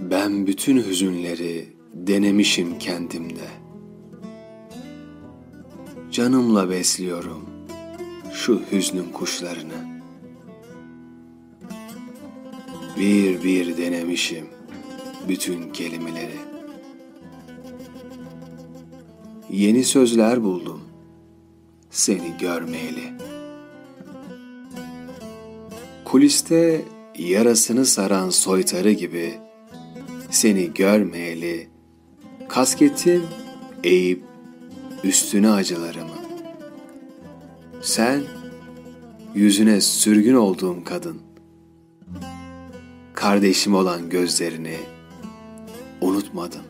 Ben bütün hüzünleri denemişim kendimde. Canımla besliyorum şu hüznün kuşlarını. Bir bir denemişim bütün kelimeleri. Yeni sözler buldum seni görmeyeli. Kuliste yarasını saran soytarı gibi seni görmeyeli kasketim eğip üstüne acılarımı. Sen yüzüne sürgün olduğum kadın. Kardeşim olan gözlerini unutmadım.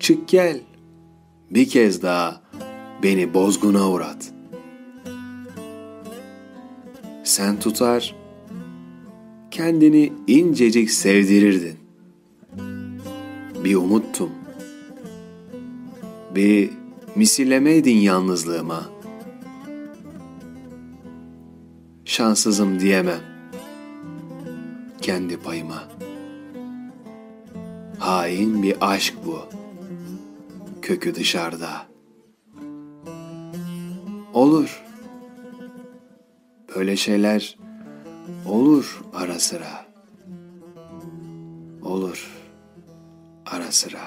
Çık gel bir kez daha beni bozguna uğrat. Sen tutar kendini incecik sevdirirdin. Bir umuttum. Bir misillemeydin yalnızlığıma. Şanssızım diyemem. Kendi payıma. Hain bir aşk bu. Kökü dışarıda. Olur. Böyle şeyler olur ara sıra. Olur ara sıra.